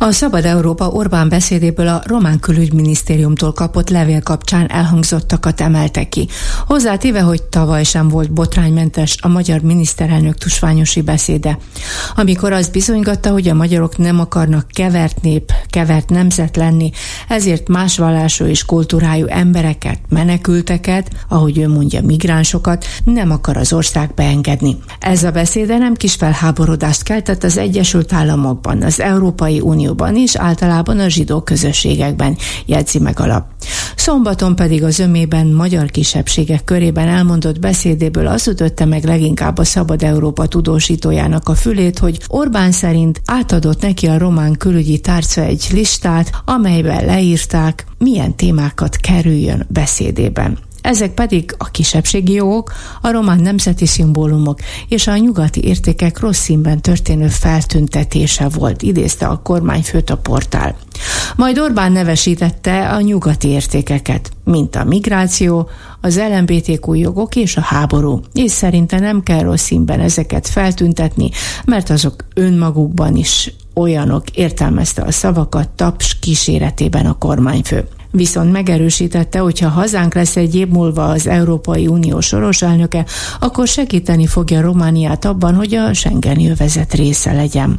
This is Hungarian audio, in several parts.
A Szabad Európa Orbán beszédéből a román külügyminisztériumtól kapott levél kapcsán elhangzottakat emelte ki. Hozzátéve, hogy tavaly sem volt botránymentes a magyar miniszterelnök tusványosi beszéde. Amikor az bizonygatta, hogy a magyarok nem akarnak kevert nép, kevert nemzet lenni, ezért más vallású és kultúrájú embereket, menekülteket, ahogy ő mondja, migránsokat nem akar az ország beengedni. Ez a beszéde nem kis felháborodást keltett az Egyesült Államokban, az Európai Unió Unióban is, általában a zsidó közösségekben jegyzi meg alap. Szombaton pedig az ömében magyar kisebbségek körében elmondott beszédéből az ütötte meg leginkább a Szabad Európa tudósítójának a fülét, hogy Orbán szerint átadott neki a román külügyi tárca egy listát, amelyben leírták, milyen témákat kerüljön beszédében. Ezek pedig a kisebbségi jogok, a román nemzeti szimbólumok és a nyugati értékek rossz színben történő feltüntetése volt, idézte a kormányfőt a portál. Majd Orbán nevesítette a nyugati értékeket, mint a migráció, az LMBTQ jogok és a háború, és szerinte nem kell rossz színben ezeket feltüntetni, mert azok önmagukban is olyanok értelmezte a szavakat taps kíséretében a kormányfő viszont megerősítette, hogy ha hazánk lesz egy év múlva az Európai Unió soros elnöke, akkor segíteni fogja Romániát abban, hogy a Schengeni övezet része legyen.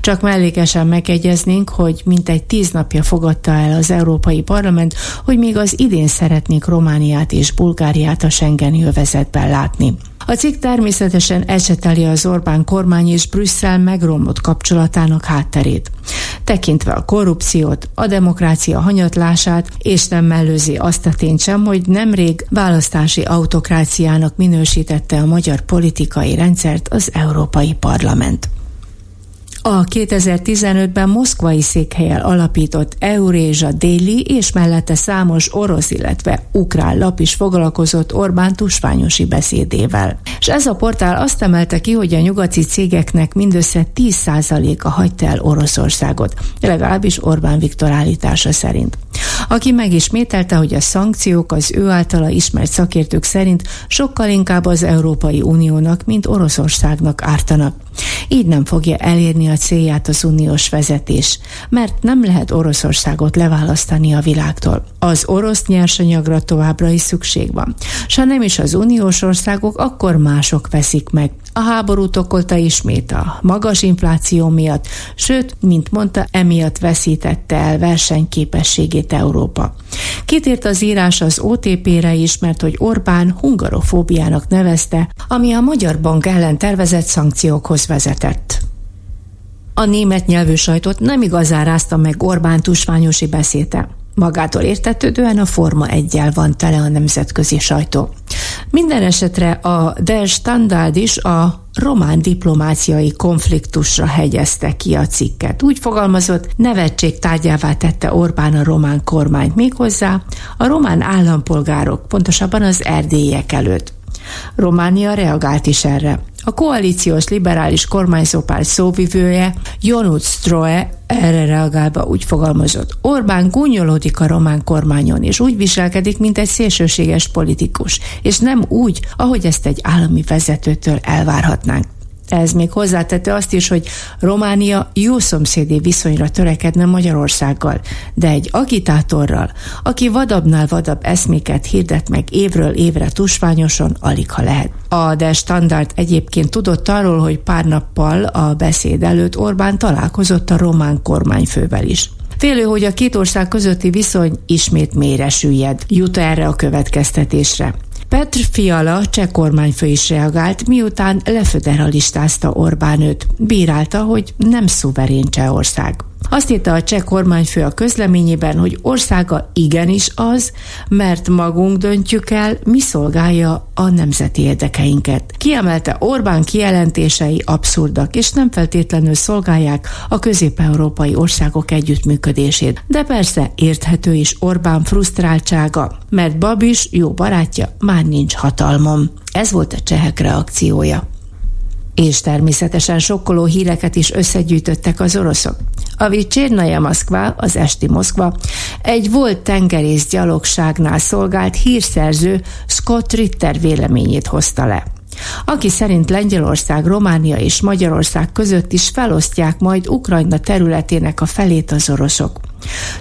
Csak mellékesen megegyeznénk, hogy mintegy tíz napja fogadta el az Európai Parlament, hogy még az idén szeretnék Romániát és Bulgáriát a Schengeni övezetben látni. A cikk természetesen eseteli az Orbán kormány és Brüsszel megromlott kapcsolatának hátterét. Tekintve a korrupciót, a demokrácia hanyatlását, és nem mellőzi azt a tényt sem, hogy nemrég választási autokráciának minősítette a magyar politikai rendszert az Európai Parlament. A 2015-ben moszkvai székhelyel alapított Eurézsa déli és mellette számos orosz, illetve ukrán lap is foglalkozott Orbán tusványosi beszédével. És ez a portál azt emelte ki, hogy a nyugati cégeknek mindössze 10%-a hagyta el Oroszországot, legalábbis Orbán Viktor állítása szerint. Aki megismételte, hogy a szankciók az ő általa ismert szakértők szerint sokkal inkább az Európai Uniónak, mint Oroszországnak ártanak. Így nem fogja elérni a célját az uniós vezetés, mert nem lehet Oroszországot leválasztani a világtól. Az orosz nyersanyagra továbbra is szükség van. S ha nem is az uniós országok, akkor mások veszik meg. A háborút okolta ismét a magas infláció miatt, sőt, mint mondta, emiatt veszítette el versenyképességét Európa. Kitért az írás az OTP-re is, mert hogy Orbán hungarofóbiának nevezte, ami a Magyar Bank ellen tervezett szankciókhoz vezetett. A német nyelvű sajtot nem igazán rázta meg Orbán tusványosi beszéde. Magától értetődően a Forma egyel van tele a nemzetközi sajtó. Minden esetre a Der Standard is a román diplomáciai konfliktusra hegyezte ki a cikket. Úgy fogalmazott, nevetség tárgyává tette Orbán a román kormányt méghozzá a román állampolgárok, pontosabban az erdélyek előtt. Románia reagált is erre. A koalíciós liberális kormányzópár szóvivője Jonut Stroe erre reagálva úgy fogalmazott. Orbán gúnyolódik a román kormányon, és úgy viselkedik, mint egy szélsőséges politikus, és nem úgy, ahogy ezt egy állami vezetőtől elvárhatnánk. Ez még hozzátette azt is, hogy Románia jó szomszédi viszonyra törekedne Magyarországgal, de egy agitátorral, aki vadabbnál vadabb eszméket hirdet meg évről évre tusványosan, alig ha lehet. A De Standard egyébként tudott arról, hogy pár nappal a beszéd előtt Orbán találkozott a román kormányfővel is. Félő, hogy a két ország közötti viszony ismét mélyre süllyed. Jut erre a következtetésre. Petr Fiala cseh kormányfő is reagált, miután leföderalistázta Orbán őt. Bírálta, hogy nem szuverén Csehország. Azt írta a cseh kormányfő a közleményében, hogy országa igenis az, mert magunk döntjük el, mi szolgálja a nemzeti érdekeinket. Kiemelte Orbán kijelentései abszurdak, és nem feltétlenül szolgálják a közép-európai országok együttműködését. De persze érthető is Orbán frusztráltsága, mert Babis, jó barátja, már nincs hatalmon. Ez volt a csehek reakciója. És természetesen sokkoló híreket is összegyűjtöttek az oroszok. A Vicsérnaja Moszkva, az esti Moszkva, egy volt tengerész gyalogságnál szolgált hírszerző Scott Ritter véleményét hozta le aki szerint Lengyelország, Románia és Magyarország között is felosztják majd Ukrajna területének a felét az oroszok.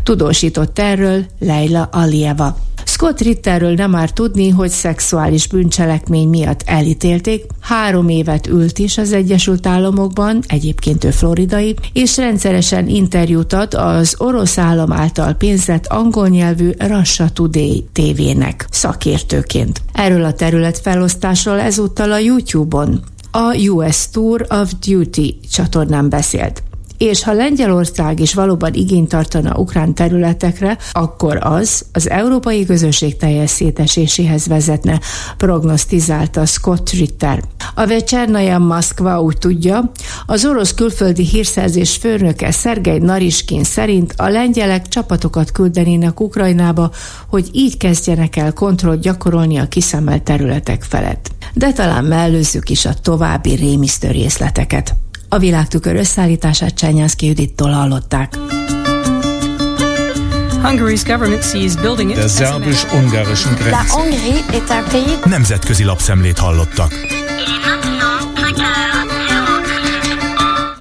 Tudósított erről Leila Alieva. Scott Ritterről nem már tudni, hogy szexuális bűncselekmény miatt elítélték, három évet ült is az Egyesült Államokban, egyébként ő floridai, és rendszeresen interjút ad az orosz állam által pénzett angol nyelvű Russia Today tévének szakértőként. Erről a terület felosztásról ezúttal a YouTube-on. A US Tour of Duty csatornán beszélt és ha Lengyelország is valóban igényt tartana ukrán területekre, akkor az az európai közösség teljes széteséséhez vezetne, prognosztizálta Scott Ritter. A Vecsernaja Moszkva úgy tudja, az orosz külföldi hírszerzés főnöke Szergej Nariskin szerint a lengyelek csapatokat küldenének Ukrajnába, hogy így kezdjenek el kontrollt gyakorolni a kiszemelt területek felett. De talán mellőzzük is a további rémisztő részleteket. A világtükör összeállítását Csenyánszki Judittól hallották. Der szerbus-ungarischen Grenze. Nemzetközi lapszemlét hallottak.